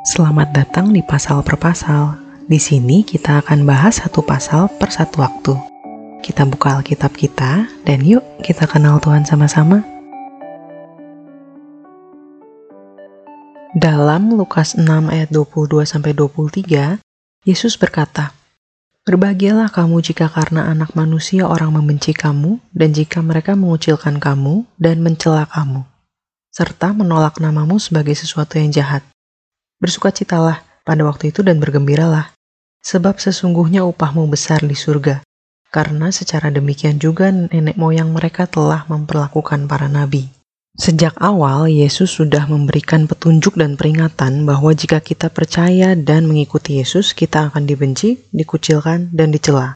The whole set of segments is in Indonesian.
Selamat datang di pasal per pasal. Di sini kita akan bahas satu pasal per satu waktu. Kita buka Alkitab kita dan yuk kita kenal Tuhan sama-sama. Dalam Lukas 6 ayat 22 sampai 23, Yesus berkata, Berbahagialah kamu jika karena anak manusia orang membenci kamu dan jika mereka mengucilkan kamu dan mencela kamu serta menolak namamu sebagai sesuatu yang jahat. Bersukacitalah pada waktu itu dan bergembiralah, sebab sesungguhnya upahmu besar di surga, karena secara demikian juga nenek moyang mereka telah memperlakukan para nabi. Sejak awal, Yesus sudah memberikan petunjuk dan peringatan bahwa jika kita percaya dan mengikuti Yesus, kita akan dibenci, dikucilkan, dan dicela.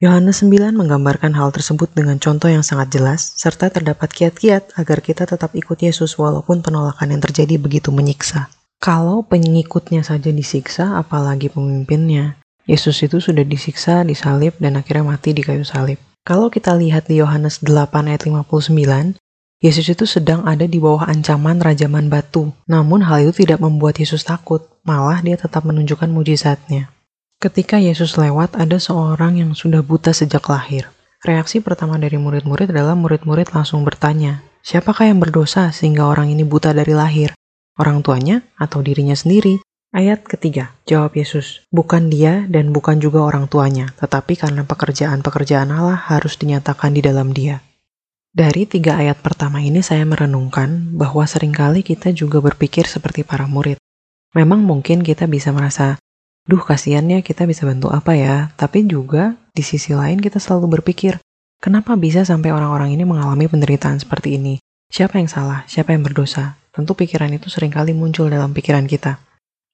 Yohanes 9 menggambarkan hal tersebut dengan contoh yang sangat jelas, serta terdapat kiat-kiat agar kita tetap ikut Yesus walaupun penolakan yang terjadi begitu menyiksa. Kalau pengikutnya saja disiksa, apalagi pemimpinnya. Yesus itu sudah disiksa, disalib, dan akhirnya mati di kayu salib. Kalau kita lihat di Yohanes 8 ayat 59, Yesus itu sedang ada di bawah ancaman rajaman batu. Namun hal itu tidak membuat Yesus takut, malah dia tetap menunjukkan mujizatnya. Ketika Yesus lewat, ada seorang yang sudah buta sejak lahir. Reaksi pertama dari murid-murid adalah murid-murid langsung bertanya, siapakah yang berdosa sehingga orang ini buta dari lahir? Orang tuanya atau dirinya sendiri. Ayat ketiga, jawab Yesus, bukan dia dan bukan juga orang tuanya, tetapi karena pekerjaan-pekerjaan Allah harus dinyatakan di dalam dia. Dari tiga ayat pertama ini saya merenungkan bahwa sering kali kita juga berpikir seperti para murid. Memang mungkin kita bisa merasa, duh kasihannya kita bisa bantu apa ya, tapi juga di sisi lain kita selalu berpikir, kenapa bisa sampai orang-orang ini mengalami penderitaan seperti ini? Siapa yang salah? Siapa yang berdosa? Tentu pikiran itu sering kali muncul dalam pikiran kita.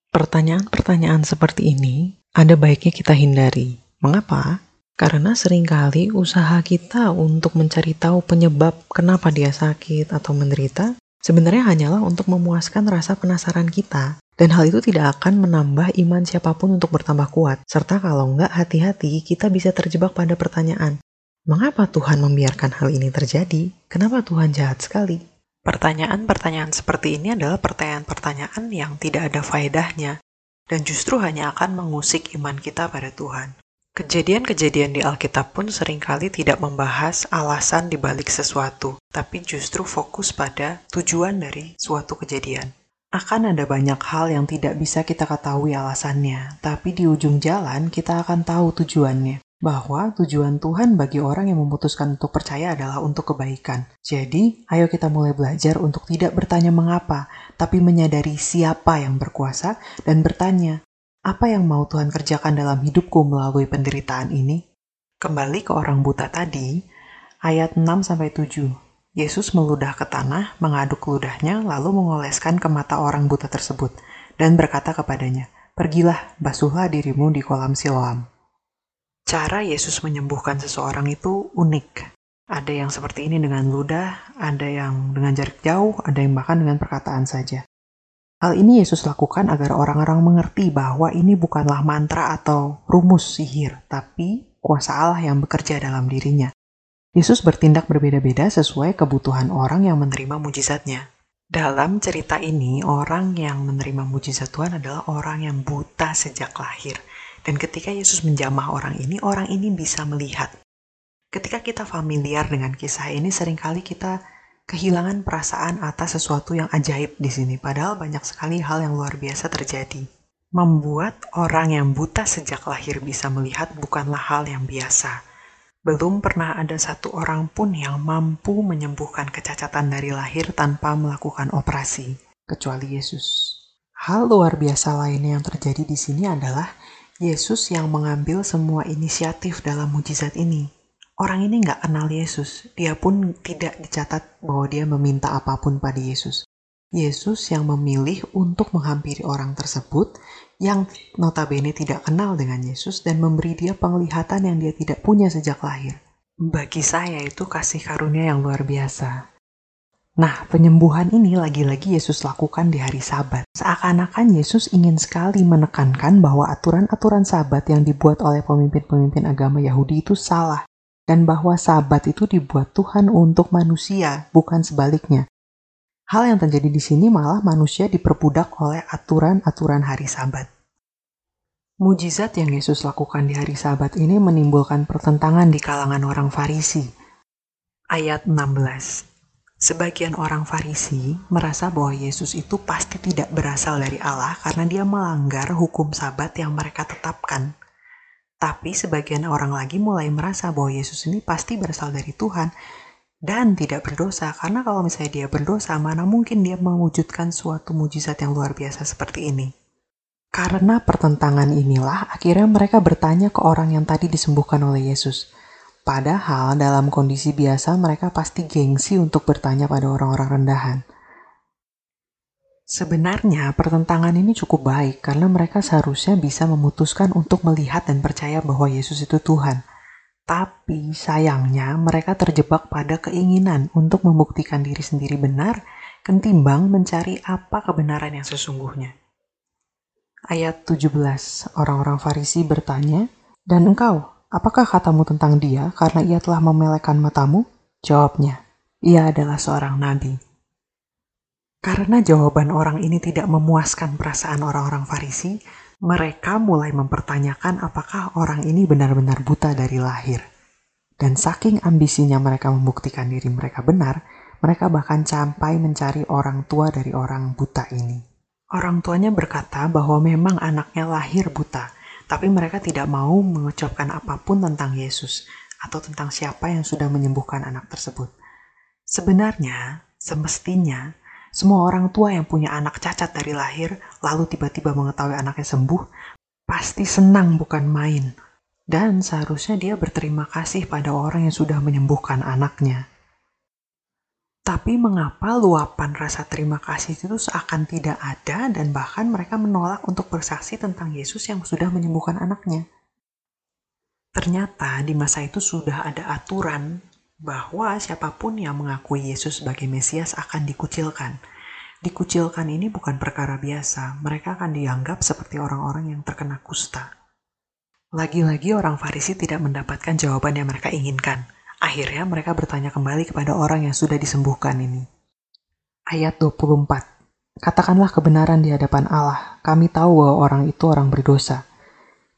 Pertanyaan-pertanyaan seperti ini ada baiknya kita hindari. Mengapa? Karena sering kali usaha kita untuk mencari tahu penyebab kenapa dia sakit atau menderita sebenarnya hanyalah untuk memuaskan rasa penasaran kita. Dan hal itu tidak akan menambah iman siapa pun untuk bertambah kuat. Serta kalau nggak hati-hati, kita bisa terjebak pada pertanyaan, mengapa Tuhan membiarkan hal ini terjadi? Kenapa Tuhan jahat sekali? Pertanyaan-pertanyaan seperti ini adalah pertanyaan-pertanyaan yang tidak ada faedahnya dan justru hanya akan mengusik iman kita pada Tuhan. Kejadian-kejadian di Alkitab pun sering kali tidak membahas alasan dibalik sesuatu, tapi justru fokus pada tujuan dari suatu kejadian. Akan ada banyak hal yang tidak bisa kita ketahui alasannya, tapi di ujung jalan kita akan tahu tujuannya bahwa tujuan Tuhan bagi orang yang memutuskan untuk percaya adalah untuk kebaikan. Jadi, ayo kita mulai belajar untuk tidak bertanya mengapa, tapi menyadari siapa yang berkuasa dan bertanya, apa yang mau Tuhan kerjakan dalam hidupku melalui penderitaan ini? Kembali ke orang buta tadi, ayat 6-7. Yesus meludah ke tanah, mengaduk ludahnya, lalu mengoleskan ke mata orang buta tersebut, dan berkata kepadanya, Pergilah, basuhlah dirimu di kolam Siloam. Cara Yesus menyembuhkan seseorang itu unik. Ada yang seperti ini dengan ludah, ada yang dengan jarak jauh, ada yang bahkan dengan perkataan saja. Hal ini Yesus lakukan agar orang-orang mengerti bahwa ini bukanlah mantra atau rumus sihir, tapi kuasa Allah yang bekerja dalam dirinya. Yesus bertindak berbeda-beda sesuai kebutuhan orang yang menerima mujizatnya. Dalam cerita ini, orang yang menerima mujizat Tuhan adalah orang yang buta sejak lahir – dan ketika Yesus menjamah orang ini, orang ini bisa melihat. Ketika kita familiar dengan kisah ini, sering kali kita kehilangan perasaan atas sesuatu yang ajaib di sini. Padahal banyak sekali hal yang luar biasa terjadi. Membuat orang yang buta sejak lahir bisa melihat bukanlah hal yang biasa. Belum pernah ada satu orang pun yang mampu menyembuhkan kecacatan dari lahir tanpa melakukan operasi, kecuali Yesus. Hal luar biasa lainnya yang terjadi di sini adalah Yesus yang mengambil semua inisiatif dalam mujizat ini. Orang ini nggak kenal Yesus, dia pun tidak dicatat bahwa dia meminta apa pun pada Yesus. Yesus yang memilih untuk menghampiri orang tersebut yang notabene tidak kenal dengan Yesus dan memberi dia penglihatan yang dia tidak punya sejak lahir. Bagi saya itu kasih karunia yang luar biasa. Nah, penyembuhan ini lagi-lagi Yesus lakukan di hari Sabat. Seakan-akan Yesus ingin sekali menekankan bahwa aturan-aturan Sabat yang dibuat oleh pemimpin-pemimpin agama Yahudi itu salah, dan bahwa Sabat itu dibuat Tuhan untuk manusia, bukan sebaliknya. Hal yang terjadi di sini malah manusia diperbudak oleh aturan-aturan hari Sabat. Mujizat yang Yesus lakukan di hari Sabat ini menimbulkan pertentangan di kalangan orang Farisi. Ayat 16. Sebagian orang Farisi merasa bahwa Yesus itu pasti tidak berasal dari Allah karena dia melanggar hukum Sabat yang mereka tetapkan. Tapi sebagian orang lagi mulai merasa bahwa Yesus ini pasti berasal dari Tuhan dan tidak berdosa karena kalau misalnya dia berdosa mana mungkin dia mewujudkan suatu mujizat yang luar biasa seperti ini. Karena pertentangan inilah akhirnya mereka bertanya ke orang yang tadi disembuhkan oleh Yesus. Padahal dalam kondisi biasa mereka pasti gengsi untuk bertanya pada orang-orang rendahan. Sebenarnya pertentangan ini cukup baik karena mereka seharusnya bisa memutuskan untuk melihat dan percaya bahwa Yesus itu Tuhan. Tapi sayangnya mereka terjebak pada keinginan untuk membuktikan diri sendiri benar ketimbang mencari apa kebenaran yang sesungguhnya. Ayat 17, orang-orang Farisi bertanya, Dan engkau, apakah katamu tentang dia karena ia telah memelekan matamu? Jawabnya, ia adalah seorang nabi. Karena jawaban orang ini tidak memuaskan perasaan orang-orang Farisi, mereka mulai mempertanyakan apakah orang ini benar-benar buta dari lahir. Dan saking ambisinya mereka membuktikan diri mereka benar, mereka bahkan sampai mencari orang tua dari orang buta ini. Orang tuanya berkata bahwa memang anaknya lahir buta, tapi mereka tidak mau mengucapkan apa pun tentang Yesus atau tentang siapa yang sudah menyembuhkan anak tersebut. Sebenarnya, semestinya semua orang tua yang punya anak cacat dari lahir, lalu tiba-tiba mengetahui anaknya sembuh, pasti senang bukan main. Dan seharusnya dia berterima kasih pada orang yang sudah menyembuhkan anaknya. Tapi mengapa luapan rasa terima kasih itu seakan tidak ada dan bahkan mereka menolak untuk bersaksi tentang Yesus yang sudah menyembuhkan anaknya? Ternyata di masa itu sudah ada aturan bahwa siapa pun yang mengakui Yesus sebagai Mesias akan dikucilkan. Dikucilkan ini bukan perkara biasa, mereka akan dianggap seperti orang-orang yang terkena kusta. Lagi-lagi orang Farisi tidak mendapatkan jawaban yang mereka inginkan. Akhirnya mereka bertanya kembali kepada orang yang sudah disembuhkan ini. Ayat 24. Katakanlah kebenaran di hadapan Allah. Kami tahu bahwa orang itu orang berdosa.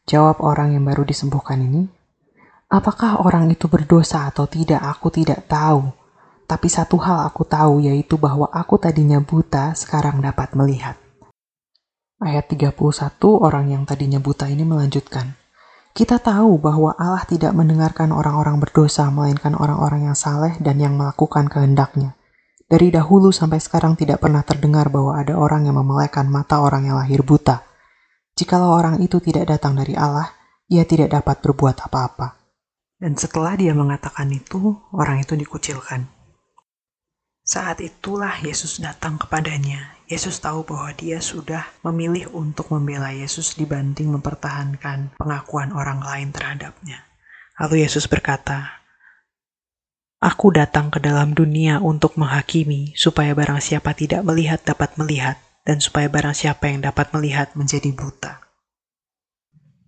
Jawab orang yang baru disembuhkan ini, Apakah orang itu berdosa atau tidak, aku tidak tahu. Tapi satu hal aku tahu, yaitu bahwa aku tadinya buta, sekarang dapat melihat. Ayat 31, orang yang tadinya buta ini melanjutkan. Kita tahu bahwa Allah tidak mendengarkan orang-orang berdosa, melainkan orang-orang yang saleh dan yang melakukan kehendaknya. Dari dahulu sampai sekarang tidak pernah terdengar bahwa ada orang yang memelekan mata orang yang lahir buta. Jikalau orang itu tidak datang dari Allah, ia tidak dapat berbuat apa-apa. Dan setelah dia mengatakan itu, orang itu dikucilkan. Saat itulah Yesus datang kepadanya. Yesus tahu bahwa dia sudah memilih untuk membela Yesus dibanding mempertahankan pengakuan orang lain terhadapnya. Lalu Yesus berkata, Aku datang ke dalam dunia untuk menghakimi, supaya barang siapa tidak melihat dapat melihat, dan supaya barang siapa yang dapat melihat menjadi buta.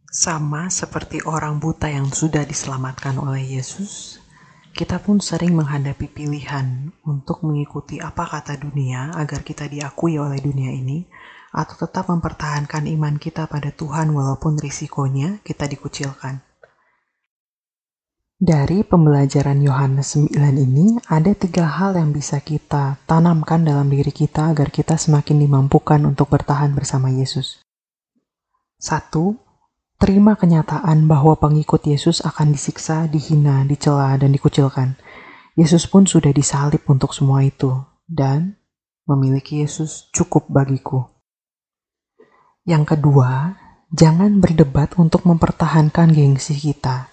Sama seperti orang buta yang sudah diselamatkan oleh Yesus, kita pun sering menghadapi pilihan untuk mengikuti apa kata dunia agar kita diakui oleh dunia ini, atau tetap mempertahankan iman kita pada Tuhan walaupun risikonya kita dikucilkan. Dari pembelajaran Yohanes 9 ini, ada tiga hal yang bisa kita tanamkan dalam diri kita agar kita semakin dimampukan untuk bertahan bersama Yesus. Satu, Terima kenyataan bahwa pengikut Yesus akan disiksa, dihina, dicela, dan dikucilkan. Yesus pun sudah disalib untuk semua itu, dan memiliki Yesus cukup bagiku. Yang kedua, jangan berdebat untuk mempertahankan gengsi kita.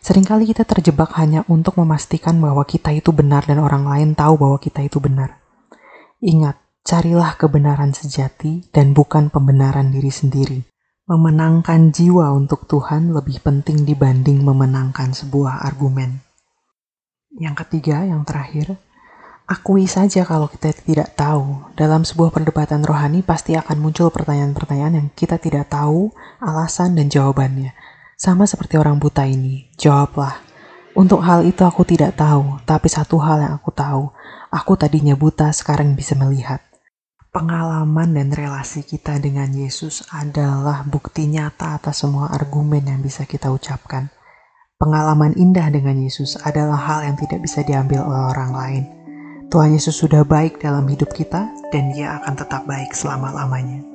Seringkali kita terjebak hanya untuk memastikan bahwa kita itu benar dan orang lain tahu bahwa kita itu benar. Ingat, carilah kebenaran sejati dan bukan pembenaran diri sendiri. Memenangkan jiwa untuk Tuhan lebih penting dibanding memenangkan sebuah argumen. Yang ketiga, yang terakhir, akui saja kalau kita tidak tahu. Dalam sebuah perdebatan rohani pasti akan muncul pertanyaan-pertanyaan yang kita tidak tahu alasan dan jawabannya. Sama seperti orang buta ini, jawablah. Untuk hal itu aku tidak tahu, tapi satu hal yang aku tahu, Aku tadinya buta, sekarang bisa melihat. Pengalaman dan relasi kita dengan Yesus adalah bukti nyata atas semua argumen yang bisa kita ucapkan. Pengalaman indah dengan Yesus adalah hal yang tidak bisa diambil oleh orang lain. Tuhan Yesus sudah baik dalam hidup kita, dan Dia akan tetap baik selama-lamanya.